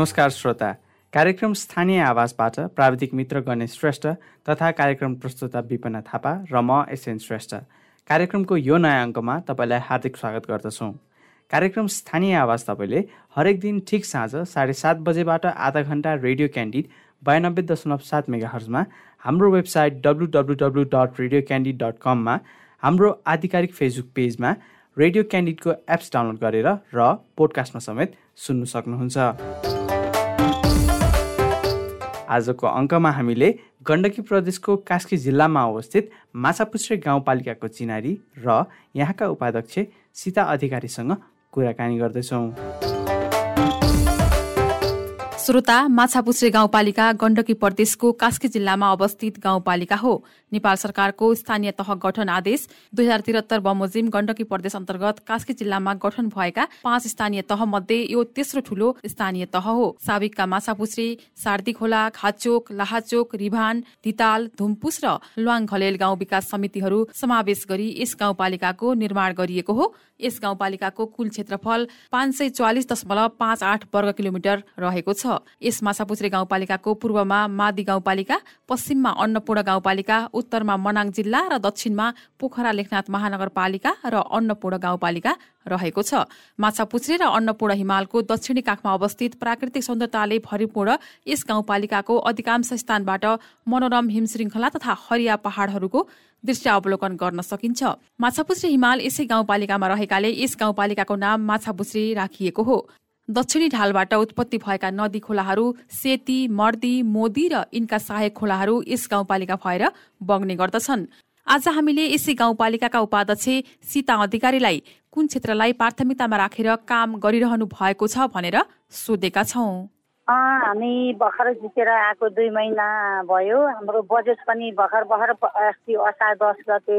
नमस्कार श्रोता। कार्यक्रम स्थानीय आवासबाट प्राविधिक मित्र गणेश श्रेष्ठ तथा कार्यक्रम प्रस्तुता विपना थापा र म एसएन श्रेष्ठ। कार्यक्रमको यो नयाँ अङ्कमा तपाईँलाई हार्दिक स्वागत गर्दछौँ। कार्यक्रम स्थानीय आवाज तपाईँले हरेक दिन ठिक साँझ साढे सात बजेबाट आधा घन्टा रेडियो क्यान्डिड बयानब्बे दशमलव सात मेगा हर्जमा हाम्रो website W W W dot radio candid dot कममा हाम्रो आधिकारिक फेसबुक पेजमा रेडियो क्यान्डिडको एप्स डाउनलोड गरेर र पोडकास्टमा समेत सुन्नु सक्नुहुन्छ। आजको अङ्कमा हामीले गण्डकी प्रदेशको कास्की जिल्लामा अवस्थित माछापुच्छ्रे गाउँपालिकाको चिनारी र यहाँका उपाध्यक्ष सीता अधिकारीसँग कुराकानी गर्दैछौँ। श्रोता माछापुछ्रे गाउँपालिका गण्डकी प्रदेशको कास्की जिल्लामा अवस्थित गाउँपालिका हो। नेपाल सरकारको स्थानीय तह गठन आदेश दुई हजार त्रिहत्तर बमोजिम गण्डकी प्रदेश अन्तर्गत कास्की जिल्लामा गठन भएका पाँच स्थानीय तह मध्ये यो तेस्रो ठूलो स्थानीय तह हो। साबिकका माछापुछ्रे सार्दी खोला खाचोक लाहाचोक रिभान धिताल धुम्पुस र ल्वाङ घलेल गाउँ विकास समितिहरू समावेश गरी यस गाउँपालिकाको निर्माण गरिएको हो। यस गाउँपालिकाको कुल क्षेत्रफल पाँच सय चौवालिस दशमलव पाँच आठ वर्ग किलोमिटर रहेको छ। यस माछापुछ्रे गाउँपालिकाको पूर्वमा मादी गाउँपालिका पश्चिममा अन्नपूर्ण गाउँपालिका उत्तरमा मनाङ जिल्ला र दक्षिणमा पोखरा लेखनाथ महानगरपालिका र अन्नपूर्ण गाउँपालिका रहेको छ। माछापुछ्रे र अन्नपूर्ण हिमालको दक्षिणी काखमा अवस्थित प्राकृतिक सौन्दर्यताले भरिपूर्ण यस गाउँपालिकाको अधिकांश स्थानबाट मनोरम हिमश्रृङ्खला तथा हरिया पहाडहरूको दृश्य अवलोकन गर्न सकिन्छ। माछापुछ्रे हिमाल यसै गाउँपालिकामा रहेकाले यस गाउँपालिकाको नाम माछापुछ्रे राखिएको हो। दक्षिणी ढालबाट उत्पत्ति भएका नदी खोलाहरू सेती मर्दी मोदी र यिनका सहायक खोलाहरू यस गाउँपालिका भएर बग्ने गर्दछन्। आज हामीले यसै गाउँपालिकाका उपाध्यक्ष सीता अधिकारीलाई कुन क्षेत्रलाई प्राथमिकतामा राखेर काम गरिरहनु भएको छ भनेर सोधेका छौँ। हामी भर्खर जितेर आएको दुई महिना भयो। हाम्रो बजेट पनि भर्खर भर्खर अस्ति असार दस गते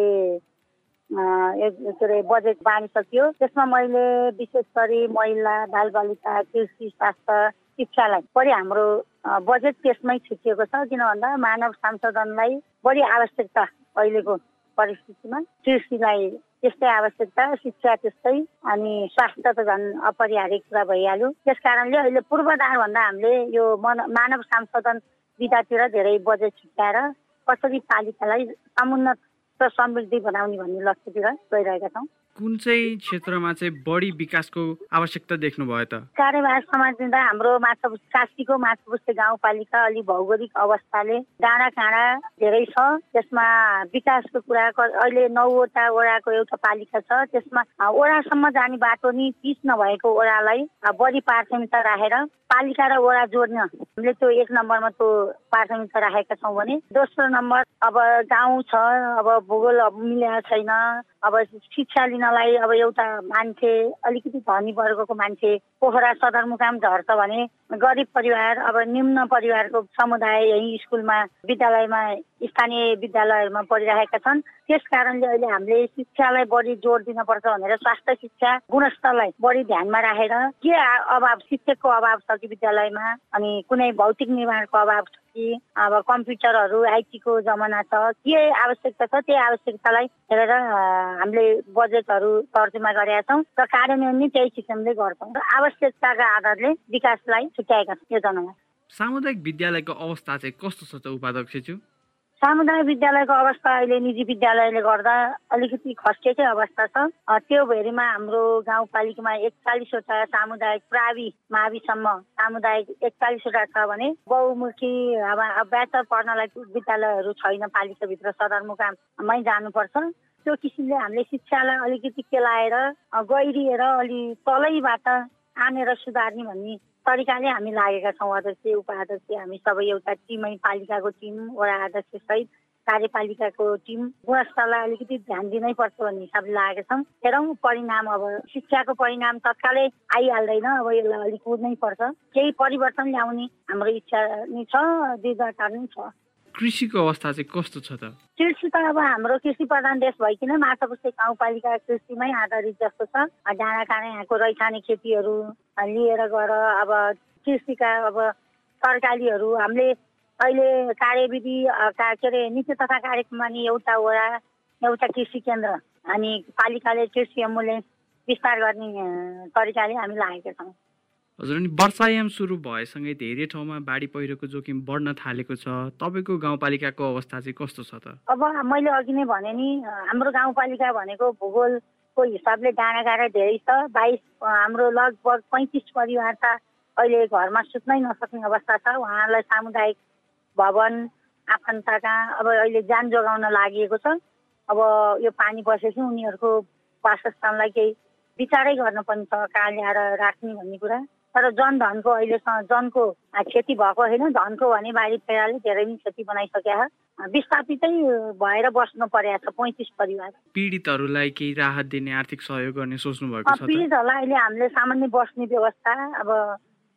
के अरे बजेट बाँडिसक्यो। त्यसमा मैले विशेष गरी महिला बालबालिका कृषि स्वास्थ्य शिक्षालाई बढी हाम्रो बजेट त्यसमै छुटिएको छ। किन भन्दा मानव संशोधनलाई बढी आवश्यकता अहिलेको परिस्थितिमा। कृषिलाई त्यस्तै आवश्यकता शिक्षा त्यस्तै अनि स्वास्थ्य त झन् अपरिहार्य कुरा भइहाल्यो। त्यस कारणले अहिले पूर्वाधारभन्दा हामीले यो मन मानव संशोधन विधातिर धेरै बजेट छुट्याएर कसरी पालिकालाई समुन्नत समृद्धि बनाउने भन्ने लक्ष्यतिर गइरहेका छौँ। कुन चाहिँ क्षेत्रमा चाहिँ बढी विकासको आवश्यकता देख्नुभयो त? कार्यभार समाजिँदा हाम्रो माछा काशीको गाउँपालिका अलि भौगोलिक अवस्थाले डाँडा काँडा धेरै छ। त्यसमा विकासको कुरा अहिले नौवटा वडाको एउटा पालिका छ। त्यसमा ओडासम्म जाने बाटो नि पिच नभएको ओडालाई बढी प्राथमिकता राखेर पालिका र वडा जोड्न हामीले त्यो एक नम्बरमा त्यो प्राथमिकता राखेका छौँ भने दोस्रो नम्बर अब गाउँ छ अब भूगोल मिलेको छैन। अब शिक्षा लिनलाई अब एउटा मान्छे अलिकति धनी वर्गको मान्छे पोखरा सदरमुकाम झर्छ भने गरिब परिवार अब निम्न परिवारको समुदाय यही स्कुलमा विद्यालयमा स्थानीय विद्यालयहरूमा पढिरहेका छन्। त्यस कारणले अहिले हामीले शिक्षालाई बढी जोड दिनुपर्छ भनेर स्वास्थ्य शिक्षा गुणस्तरलाई बढी ध्यानमा राखेर के अभाव शिक्षकको अभाव छ कि विद्यालयमा अनि कुनै भौतिक निर्माणको अभाव छ कि अब कम्प्युटरहरू आइटीको जमाना छ के आवश्यकता छ त्यही आवश्यकतालाई हेरेर हामीले बजेटहरू तर्जुमा गरेका छौँ र कार्यान्वयन पनि त्यही किसिमले गर्छौँ र आवश्यकताका आधारले विकासलाई छुट्याएका छौँ। योजनामा सामुदायिक विद्यालयको अवस्था चाहिँ कस्तो छ त उपाध्यक्षज्यू सामुदायिक विद्यालयको अवस्था अहिले निजी विद्यालयले गर्दा अलिकति खस्किएकै अवस्था छ। त्यो भएरीमा हाम्रो गाउँपालिकामा एकचालिसवटा सामुदायिक प्रावि माविसम्म सामुदायिक एकचालिसवटा छ भने बहुमुखी अब ब्याचलर पढ्नलाई विद्यालयहरू छैन पालिकाभित्र सदरमुकाममै जानुपर्छ। त्यो किसिमले हामीले शिक्षालाई अलिकति केलाएर गहिरिएर अलि तलैबाट आनेर सुधार्ने भन्ने तरिकाले हामी लागेका छौँ अध्यक्ष उपाध्यक्ष हामी सबै एउटा टिमै पालिकाको टिम वडा अध्यक्ष सहित कार्यपालिकाको टिम। गुणस्तरलाई अलिकति ध्यान दिनै पर्छ भन्ने हिसाबले लागेका छौँ। हेरौँ परिणाम अब शिक्षाको परिणाम तत्कालै आइहाल्दैन अब यसलाई अलिक कुर्नै पर्छ। केही परिवर्तन ल्याउने हाम्रो इच्छा नै छ दृढता नै छ। कृषिको अवस्था चाहिँ कस्तो छ त? कृषि त अब हाम्रो कृषि प्रधान देश भइकन माछापुस्ते गाउँपालिका कृषिमै आधारित जस्तो छ। डाँडा काँडा यहाँको रैथाने खेतीहरू लिएर गएर अब कृषिका अब तरकारीहरू हामीले अहिले कार्यविधि के अरे नीति तथा कार्यक्रममा नि एउटा वडा एउटा कृषि केन्द्र अनि पालिकाले कृषि एम्बुलेन्स विस्तार गर्ने तरिकाले हामी लागेका छौँ। हजुर अनि वर्षायाम सुरु भएसँगै धेरै ठाउँमा बाढी पहिरोको जोखिम बढ्न थालेको छ। तपाईँको गाउँपालिकाको अवस्था चाहिँ कस्तो छ त? अब मैले अघि नै भने नि हाम्रो गाउँपालिका भनेको भूगोलको हिसाबले डाँडाकाँडा धेरै छ। बाइस हाम्रो लगभग पैँतिस परिवार त अहिले घरमा सुत्नै नसक्ने अवस्था छ। उहाँहरूलाई सामुदायिक भवन आफन्तका अब अहिले ज्यान जोगाउन लागि छ। अब यो पानी बसेपछि उनीहरूको वासस्थानलाई केही विचारै गर्नुपर्ने छ कहाँ ल्याएर राख्ने भन्ने कुरा। तर जनधनको अहिलेसम्म जनको क्षति भएको होइन धनको भने बारी पहिराले धेरै नै क्षति बनाइसकेका विस्थापितै भएर बस्नु परेको छ पैँतिस परिवार। पीडितहरूलाई केही राहत दिने आर्थिक सहयोग गर्ने सोच्नु भएको छ पीडितहरूलाई अहिले हामीले सामान्य बस्ने व्यवस्था अब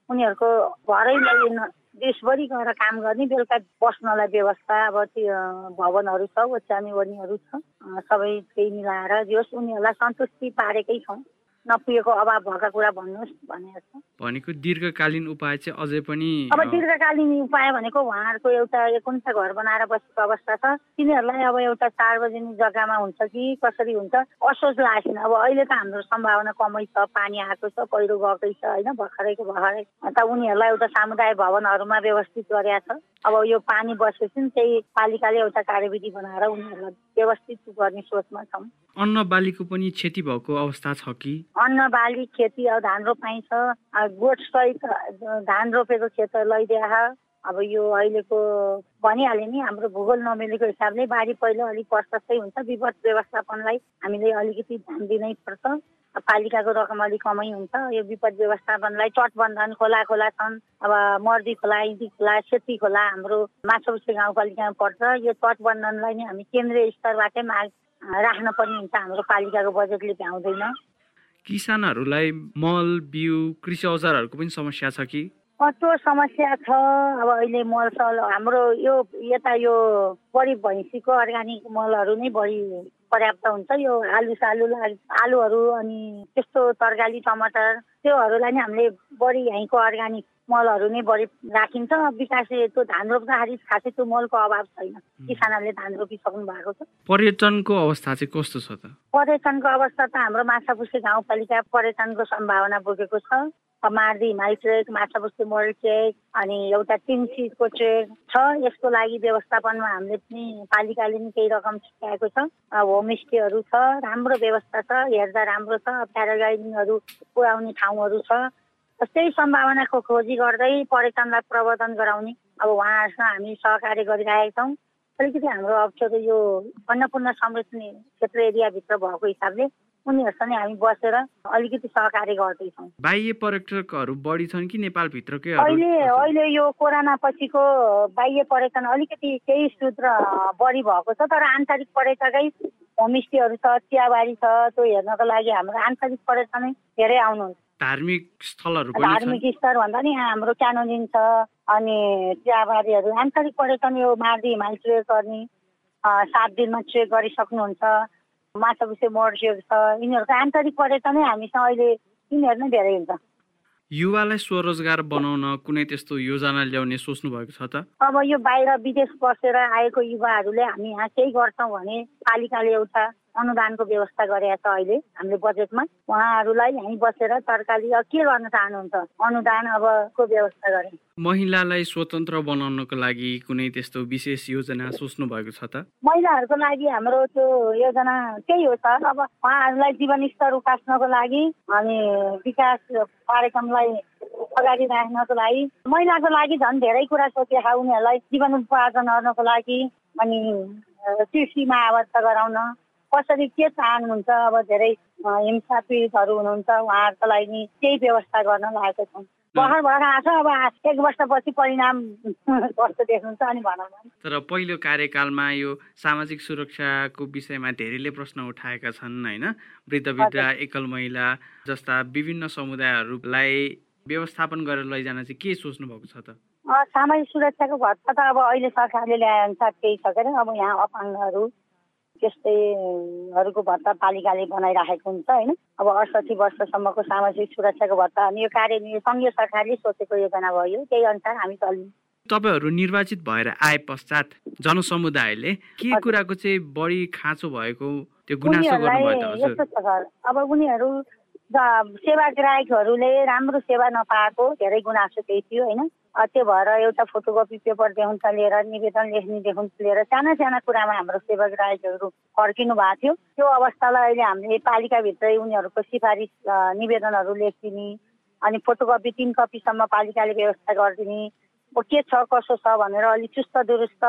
उनीहरूको घरैलाई देशभरि गएर काम गर्ने बेलुका बस्नलाई व्यवस्था अब त्यो भवनहरू छ ओछ्यानी ओर्नीहरू छ सबै केही मिलाएर दियोस् उनीहरूलाई सन्तुष्टि पारेकै छौँ। नपुगेको अभाव भएका कुरा भन्नुहोस् भनेको भनेको दीर्घकालीन उपाय चाहिँ अझै पनि अब दीर्घकालीन उपाय भनेको उहाँहरूको एउटा एकुन्सा घर बनाएर बसेको अवस्था छ तिनीहरूलाई अब एउटा सार्वजनिक जग्गामा हुन्छ कि कसरी हुन्छ असोज लागेको छैन अब अहिले त हाम्रो सम्भावना कमै छ पानी आएको छ पहिरो गएकै छ होइन भर्खरैको भर्खरै। अन्त उनीहरूलाई एउटा सामुदायिक भवनहरूमा व्यवस्थित गरेका छ। अब यो पानी बसेपछि त्यही पालिकाले एउटा कार्यविधि बनाएर उनीहरूलाई व्यवस्थित गर्ने सोचमा छौँ। अन्न बालीको पनि क्षति भएको अवस्था छ कि? अन्न बाली खेती अब धान रोपाइ छ। गोठ सहित धान रोपेको खेत लैदिया अब यो अहिलेको भनिहालेँ नि हाम्रो भूगोल नमिलेको हिसाबले बारी पहिलो अलिक प्रशस्तै हुन्छ। विपद व्यवस्थापनलाई हामीले अलिकति ध्यान दिनै पर्छ। पालिकाको रकम अलिक कमै हुन्छ। यो विपद व्यवस्थापनलाई तटबन्धन खोला खोला छन्। अब मर्दी खोला इन्दी खोला सेती खोला हाम्रो माछौसे गाउँपालिकामा पर्छ। यो तटबन्धनलाई नै हामी केन्द्रीय स्तरबाटै माग राख्न पर्ने हुन्छ। हाम्रो पालिकाको बजेटले भ्याउँदैन। किसानहरूलाई मल बिउ कृषि औजारहरूको पनि समस्या छ कि? त्यो समस्या छ? अब अहिले मल सल हाम्रो यो यता यो बढी भैँसीको अर्ग्यानिक मलहरू नै बढी पर्याप्त हुन्छ यो आलु सालु आलुहरू अनि त्यस्तो तरकारी टमाटर त्योहरूलाई नै हामीले बढी यहीँको अर्ग्यानिक मलहरू नै बढी राखिन्छ विकास त्यो धान रोप्दाखेरि खासै त्यो मलको अभाव छैन। किसानहरूले धान रोपिसक्नु भएको छ। पर्यटनको अवस्था चाहिँ कस्तो छ त? पर्यटनको अवस्था त हाम्रो माछापुछे गाउँपालिका पर्यटनको सम्भावना बोकेको छ। मार्दी हिमाल ट्रेक माछापुछे मोडल ट्रेक अनि एउटा तिन चिजको ट्रेक छ। यसको लागि व्यवस्थापनमा हामीले पनि पालिकाले पनि केही रकम छुट्याएको छ। होमस्टेहरू छ। राम्रो व्यवस्था छ। हेर्दा राम्रो छ। प्याराग्लाइडिङहरू पुऱ्याउने ठाउँहरू छ। त्यही सम्भावनाको खोजी गर्दै पर्यटनलाई प्रवर्धन गराउने। अब उहाँहरूसँग हामी सहकार्य गरिरहेका छौँ। अलिकति हाम्रो अप्ठ्यारो यो अन्नपूर्ण संरक्षण क्षेत्र एरियाभित्र भएको हिसाबले उनीहरूसँग हामी बसेर अलिकति सहकार्य गर्दैछौँ बाह्य पर्यटकहरू बढी छन् कि नेपालभित्रकै अहिले अहिले यो कोरोना पछिको बाह्य पर्यटन अलिकति केही सूत्र बढी भएको छ तर आन्तरिक पर्यटकै होमस्टेहरू छ चियाबारी छ त्यो हेर्नको लागि हाम्रो आन्तरिक पर्यटनै धेरै आउनुहुन्छ। धार्मिक स्थलहरू धार्मिक स्थल भन्दा नि हाम्रो क्यानोनिन छ अनि चियाबारीहरू आन्तरिक पर्यटन यो मार्दी हिमाल ट्रेक गर्ने सात दिनमा ट्रेक गरिसक्नुहुन्छ माछापुछे मोडसेल छ यिनीहरूको आन्तरिक पर्यटनै हामीसँग अहिले यिनीहरू नै धेरै हुन्छ। युवालाई स्वरोजगार बनाउन कुनै त्यस्तो योजना ल्याउने सोच्नु भएको छ त? अब यो बाहिर विदेश बसेर आएको युवाहरूले हामी यहाँ केही गर्छौँ भने पालिकाले एउटा अनुदानको व्यवस्था गरेका छ अहिले हामीले बजेटमा। उहाँहरूलाई यहीँ बसेर तरकारी के गर्न चाहनुहुन्छ? अनुदान अबको व्यवस्था गरे। महिलालाई स्वतन्त्र बनाउनको लागि कुनै त्यस्तो विशेष योजना सोच्नु भएको छ त? महिलाहरूको लागि हाम्रो त्यो योजना त्यही हो सर। अब उहाँहरूलाई जीवन स्तर उकास्नको लागि अनि विकास कार्यक्रमलाई अगाडि राख्नको लागि महिलाको लागि झन् धेरै कुरा सोचेका उनीहरूलाई जीवन उत्पादन गर्नको लागि अनि कृषिमा आबद्ध गराउन कसरी के चाहनुहुन्छ? अब धेरै हिंसा पीडितहरू हुनुहुन्छ उहाँहरूको लागि केही व्यवस्था गर्न लागेको छौँ। भर्खर भएर आएको अब एक वर्षपछि परिणाम कस्तो देख्नुहुन्छ अनि भनौँ तर पहिलो कार्यकालमा यो सामाजिक सुरक्षाको विषयमा धेरैले प्रश्न उठाएका छन् होइन? वृद्ध वृद्ध एकल महिला जस्ता विभिन्न समुदायहरूलाई व्यवस्थापन गरेर लैजान चाहिँ के सोच्नु भएको छ त? सामाजिक सुरक्षाको भत्ता त अब अहिले सरकारले ल्याए अनुसार केही छ के अब यहाँ अपाङ्गहरू त्यस्तैहरूको भत्ता पालिकाले बनाइराखेको हुन्छ होइन। अब अडसठी वर्षसम्मको सामाजिक सुरक्षाको भत्ता अनि यो कार्य सङ्घीय सरकारले सोचेको योजना भयो। त्यही अनुसार हामी चल्यौँ। तपाईँहरू निर्वाचित भएर आए पश्चात जनसमुदायले के कुराको चाहिँ बढी खाँचो भएको त्यो गुनासो छ अब उनीहरू सेवाग्राहकहरूले राम्रो सेवा नपाएको धेरै गुनासो त्यही थियो होइन? त्यो भएर एउटा फोटोकपी पेपरदेखि लिएर निवेदन लेख्नेदेखि लिएर साना साना कुरामा हाम्रो सेवाग्राहकहरू फर्किनु भएको थियो। त्यो अवस्थालाई अहिले हामीले पालिकाभित्रै उनीहरूको सिफारिस निवेदनहरू लेखिदिने अनि फोटोकपी तिन कपीसम्म पालिकाले व्यवस्था गरिदिने। के छ कसो छ भनेर अलिक चुस्त दुरुस्त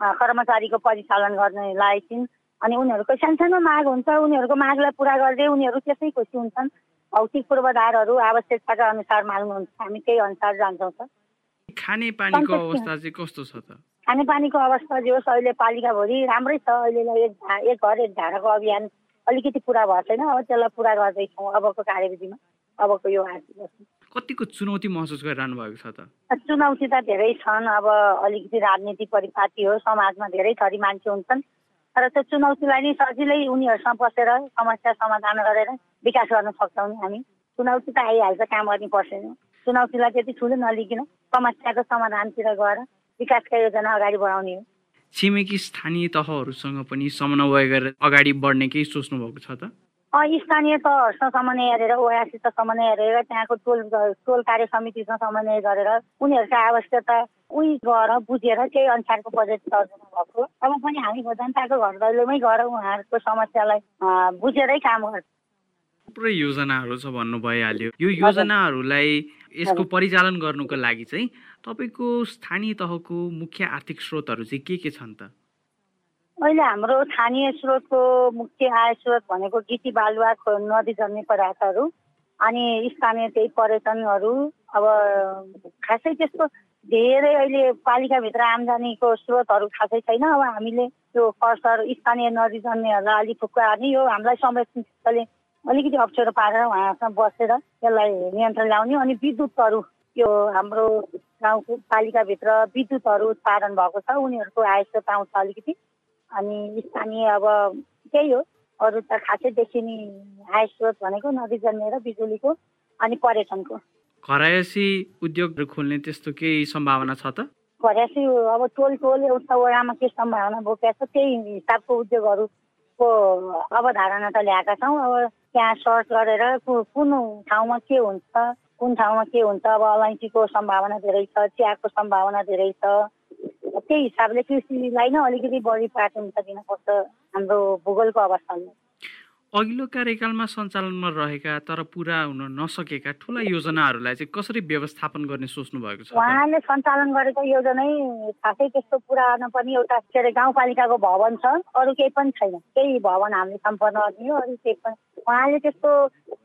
कर्मचारीको परिचालन गर्ने लागेको छिन् अनि उनीहरूको सानसानो माग हुन्छ उनीहरूको मागलाई पुरा गर्दै उनीहरू त्यसै खुसी हुन्छन्। भौतिक पूर्वाधारहरू आवश्यकताका अनुसार माग्नुहुन्छ। हामी त्यही अनुसार जान्छौँ त खाने पानीको सन्तुष्टि अवस्था चाहिँ कस्तो छ त? खानेपानीको अवस्था जे होस् अहिले पालिकाभरि राम्रै छ। अहिलेलाई एक एक घर एक धाराको अभियान अलिकति पुरा भएको छैन अब त्यसलाई पुरा गर्दैछौँ अबको कार्यविधिमा। अबको यो। कतिको चुनौती महसुस गरिरहनु भएको छ त? चुनौती त धेरै छन्। अब अलिकति राजनीति परिपाटी हो समाजमा धेरै थरी मान्छे हुन्छन्। तर त्यो चुनौतीलाई नै सजिलै उनीहरूसँग बसेर समस्या समाधान गरेर विकास गर्न सक्छौँ नि हामी। चुनौती त आइहाल्छ काम गर्ने पर्दैन। चुनौतीलाई त्यति ठुलो नलिकन समस्याको समाधानतिर गएर विकासका योजना अगाडि बढाउने हो। छिमेकी स्थानीय तहहरूसँग पनि समन्वय गरेर अगाडि बढ्ने केही सोच्नु भएको छ त? स्थानीय तहहरूसँग समन्वय गरेर ओयासित समन्वय गरेर त्यहाँको टोल टोल कार्य समितिसँग समन्वय गरेर उनीहरूको आवश्यकता उही गएर बुझेर त्यही अनुसारको बजेट सर्जना भएको। अब पनि हामी जनताको घर दैलोमै गएर उहाँहरूको समस्यालाई बुझेरै काम गर्छ। थुप्रै योजनाहरू छ भन्नु भइहाल्यो यो योजनाहरूलाई यसको परिचालन गर्नुको लागि चाहिँ तपाईँको स्थानीय तहको मुख्य आर्थिक स्रोतहरू चाहिँ के के छन् त? अहिले हाम्रो स्थानीय स्रोतको मुख्य आय स्रोत भनेको गिटी बालुवा नदी जन्ने पदार्थहरू अनि स्थानीय त्यही पर्यटनहरू। अब खासै त्यस्तो धेरै अहिले पालिकाभित्र आम्दानीको स्रोतहरू खासै छैन। अब हामीले त्यो कर्सर स्थानीय नदी जन्नेहरूलाई अलिक फुक्का हार्ने यो हामीलाई संरक्षणले अलिकति अप्ठ्यारो पारेर उहाँहरूसँग बसेर त्यसलाई नियन्त्रण ल्याउने अनि विद्युतहरू यो हाम्रो गाउँको पालिकाभित्र विद्युतहरू उत्पादन भएको छ। उनीहरूको आय स्रोत आउँछ अलिकति। अनि स्थानीय अब त्यही हो। अरू त खासै देखिने आय स्रोत भनेको नदी जन्मेर बिजुलीको अनि पर्यटनको। घरायसी उद्योगहरू खोल्ने त्यस्तो केही सम्भावना छ त? घरेसी अब टोल टोल एउटा वडामा के सम्भावना बोकेको छ त्यही हिसाबको उद्योगहरूको अवधारणा त ल्याएका छौँ। अब त्यहाँ सर्च गरेर कुन ठाउँमा के हुन्छ कुन ठाउँमा के हुन्छ अब अलैँचीको सम्भावना धेरै छ चियाको सम्भावना धेरै छ। त्यही हिसाबले कृषिलाई नै अलिकति बढी प्राथमिकता दिनुपर्छ हाम्रो भूगोलको अवस्थाले अघिल्लो कार्यकालमा सञ्चालनमा रहेका तर पुरा हुन नसकेका ठुला योजनाहरूलाई चाहिँ कसरी व्यवस्थापन गर्ने सोच्नु भएको छ? उहाँले सञ्चालन गरेको योजनै खासै त्यस्तो पुरा नपर्ने एउटा के अरे गाउँपालिकाको भवन छ। अरू केही पनि छैन। त्यही भवन हामीले सम्पन्न गर्ने हो अरू केही पनि। उहाँले त्यस्तो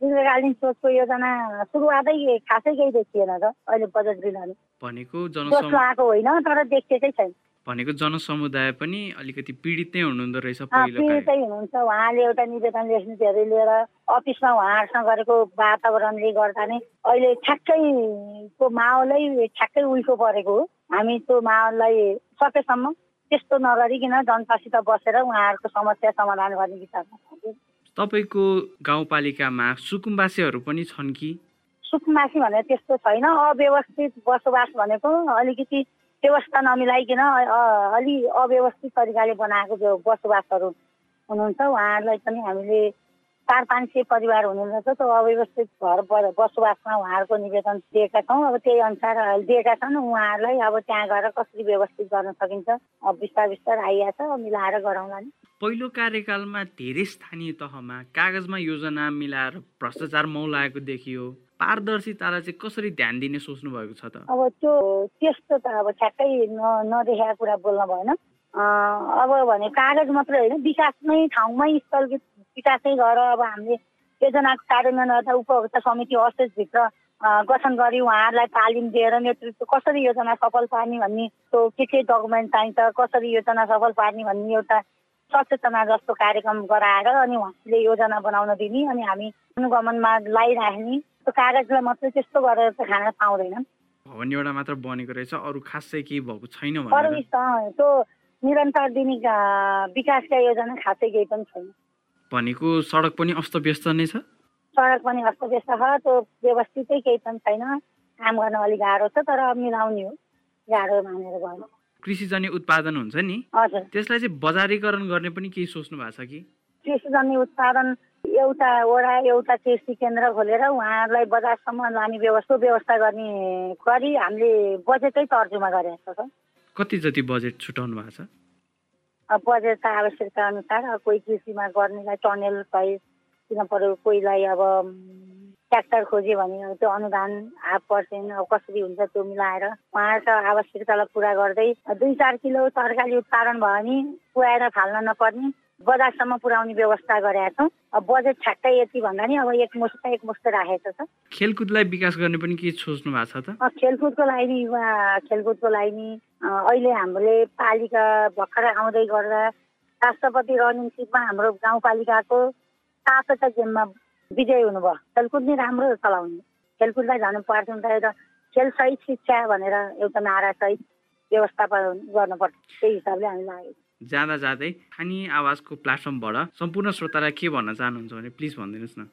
दीर्घकालीन सोचको योजना सुरुवातै खासै केही देखिएन त अहिले बजेट दिनु भनेको लगाएको होइन तर देखिएकै छैन। भनेको जनसमुदाय पनि अलिकति पीडित नै हुनुहुँदो रहेछ पीडितै हुनुहुन्छ। उहाँले एउटा निवेदन लेख्नु धेरै लिएर अफिसमा उहाँहरूसँग गरेको वातावरणले गर्दा नै अहिले ठ्याक्कैको माहौलै ठ्याक्कै उल्टो परेको हो। हामी त्यो माहौललाई सकेसम्म त्यस्तो नगरिकन जनतासित बसेर उहाँहरूको समस्या समाधान गर्ने विचारमा। तपाईँको गाउँपालिकामा सुकुम्बासीहरू पनि छन् कि? सुकुमासी भनेर त्यस्तो छैन। अव्यवस्थित बसोबास भनेको अलिकति व्यवस्था नमिलाइकन अलि अव्यवस्थित तरिकाले बनाएको जो बसोबासहरू हुनुहुन्छ। उहाँहरूलाई पनि हामीले चार पाँच सय परिवार हुने रहेछ त्यो अव्यवस्थित घर बसोबासमा उहाँहरूको निवेदन दिएका छौँ। अब त्यही अनुसार दिएका छन्। उहाँहरूलाई अब त्यहाँ गएर कसरी व्यवस्थित गर्न सकिन्छ अब बिस्तार बिस्तार अब मिलाएर गरौँला नि। पहिलो कार्यकालमा धेरै स्थानीय तहमा कागजमा योजना मिलाएर भ्रष्टाचार मौलाएको देखियो। पारदर्शितालाई चाहिँ कसरी ध्यान दिने सोच्नु भएको छ त? अब त्यो त्यस्तो त अब ठ्याक्कै नदेखाएको कुरा बोल्न भएन। अब भने कागज मात्रै होइन विकास नै ठाउँमै स्थगित विकासै गरेर अब हामीले योजनाको कार्यान्वयन गर्दा उपभोक्ता समिति असेसभित्र अँ, गठन गरी उहाँहरूलाई तालिम दिएर नेतृत्व कसरी योजना सफल पार्ने भन्ने त्यो के के डकुमेन्ट चाहिन्छ कसरी योजना सफल पार्ने भन्ने एउटा सचेतना जस्तो कार्यक्रम गराएर अनि उहाँले योजना बनाउन दिने अनि हामी अनुगमनमा लगाइराख्ने त्यो कागजलाई मात्रै त्यस्तो गरेर त खान पाउँदैन भवन एउटा मात्र बनेको रहेछ अरू खासै केही भएको छैन अरू त्यो निरन्तर दिने विकासका योजना खासै केही पनि छैन। भनेको सडक पनि अस्तव्यस्त नै छ? सडक पनि अस्तव्यस्त छ त्यो व्यवस्थितै केही पनि छैन। काम गर्न अलिक गाह्रो छ तर मिलाउने हो। गाह्रो मानेर गर्नु। कृषिजन्य उत्पादन हुन्छ नि? त्यसलाई चाहिँ बजारीकरण गर्ने पनि केही सोच्नु भएको छ कि? कृषिजन्य उत्पादन एउटा वडा एउटा कृषि केन्द्र खोलेर उहाँहरूलाई बजारसम्म लाने व्यवस्था व्यवस्था गर्ने गरी हामीले बजेटै तर्जुमा गरेको छ। कति जति बजेट छुटाउनु भएको छ? बजेट आवश्यकता अनुसार कोही कृषिमा गर्नेलाई टनेल सहित किन पर्यो कोहीलाई अब ट्र्याक्टर खोज्यो भने त्यो अनुदान हाफ पर्सेन्ट अब कसरी हुन्छ त्यो मिलाएर उहाँहरूको आवश्यकतालाई पुरा गर्दै दुई चार किलो तरकारी उत्पादन भयो भने पुऱ्याएर फाल्न नपर्ने बजारसम्म पुर्याउने व्यवस्था गरेका छौँ। अब बजेट ठ्याक्कै यति भन्दा नि अब एक मुस्ट एक मुस्ट राखेको छ। खेलकुदलाई विकास गर्ने पनि के सोच्नु भएको छ त? खेलकुदको लागि नि युवा खेलकुदको लागि नि अहिले हामीले पालिका भर्खर आउँदै गर्दा राष्ट्रपति रनिङ सिपमा हाम्रो गाउँपालिकाको सातवटा गेममा विजय हुनुभयो। खेलकुद नै राम्रो चलाउने। खेलकुदलाई झन् पर्छ त खेल सहित शिक्षा भनेर एउटा नारासहित व्यवस्थापन गर्नुपर्छ। त्यही हिसाबले हामी लागेको जाँदा जाँदै स्थानीय आवाजको प्लेटफर्मबाट सम्पूर्ण श्रोतालाई के भन्न चाहनुहुन्छ भने प्लिज भनिदिनुहोस् न।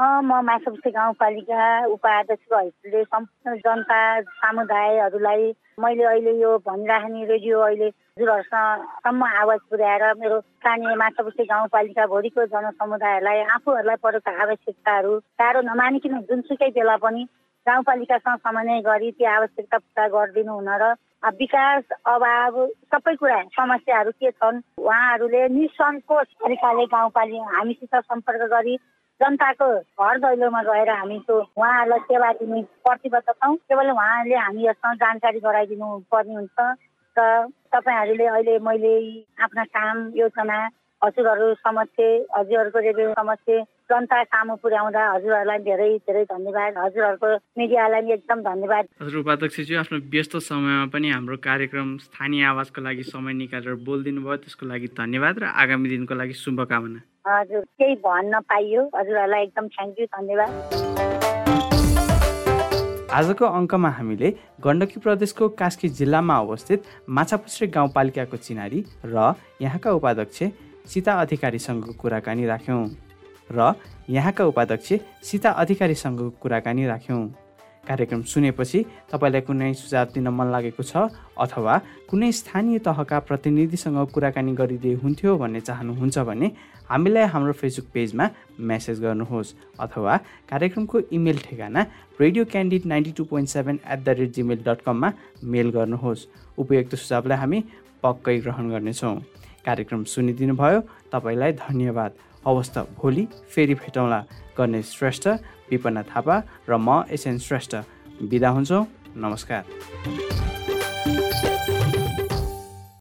म माछाबस्ती गाउँपालिका उपाध्यक्षको हैसियतले सम्पूर्ण जनता समुदायहरूलाई मैले अहिले यो भनिराख्ने रेडियो अहिले हजुरहरूसँगसम्म आवाज पुर्याएर मेरो स्थानीय माछाबस्ती गाउँपालिकाभरिको जनसमुदायहरूलाई आफूहरूलाई परेको आवश्यकताहरू टाढो नमानिकन जुनसुकै बेला पनि गाउँपालिकासँग समन्वय गरी त्यो आवश्यकता पुरा गरिदिनु हुन र विकास अभाव सबै कुरा समस्याहरू के छन् उहाँहरूले निसङ्कोच तरिकाले गाउँपालिका हामीसित सम्पर्क गरी जनताको घर दैलोमा गएर हामी त्यो उहाँहरूलाई सेवा दिने प्रतिबद्ध छौँ। केवल उहाँहरूले हामी यसमा जानकारी गराइदिनु पर्ने हुन्छ। र तपाईँहरूले अहिले मैले आफ्ना काम योजना हजुरहरू समक्ष हजुरहरूको रेडियो समक्ष जनता काम पुर्याउँदा हजुरहरूलाई धेरै धेरै धन्यवाद। हजुरहरूको मिडियालाई एकदम धन्यवाद। हजुर उपाध्यक्षज्यू आफ्नो व्यस्त समयमा पनि हाम्रो कार्यक्रम स्थानीय आवाजको लागि समय निकालेर बोलिदिनु भयो त्यसको लागि धन्यवाद र आगामी दिनको लागि शुभकामना। हजुर केही भन्न पाइयो। हजुरहरूलाई एकदम थ्याङ्क यू धन्यवाद। आजको अङ्कमा हामीले गण्डकी प्रदेशको कास्की जिल्लामा अवस्थित माछापुछ्रे गाउँपालिकाको चिनारी र यहाँका उपाध्यक्ष सीता अधिकारीसँगको कुराकानी राख्यौँ र यहाँका उपाध्यक्ष सीता अधिकारीसँगको कुराकानी राख्यौँ। कार्यक्रम सुनेपछि तपाईँलाई कुनै सुझाव दिन मन लागेको छ अथवा कुनै स्थानीय तहका प्रतिनिधिसँग कुराकानी गरिदिए हुन्थ्यो भन्ने चाहनुहुन्छ भने हामीलाई हाम्रो फेसबुक पेजमा मेसेज गर्नुहोस् अथवा कार्यक्रमको इमेल ठेगाना radio candid ninety two point seven at the rate Gmail dot कममा मेल गर्नुहोस्। उपयुक्त सुझावलाई हामी पक्कै ग्रहण गर्नेछौँ। कार्यक्रम सुनिदिनु भयो तपाईँलाई धन्यवाद। हवस् त भोलि फेरि भेटौँला। गणेश श्रेष्ठ विपना थापा र म एसएन श्रेष्ठ। बिदा हुन्छौँ। नमस्कार।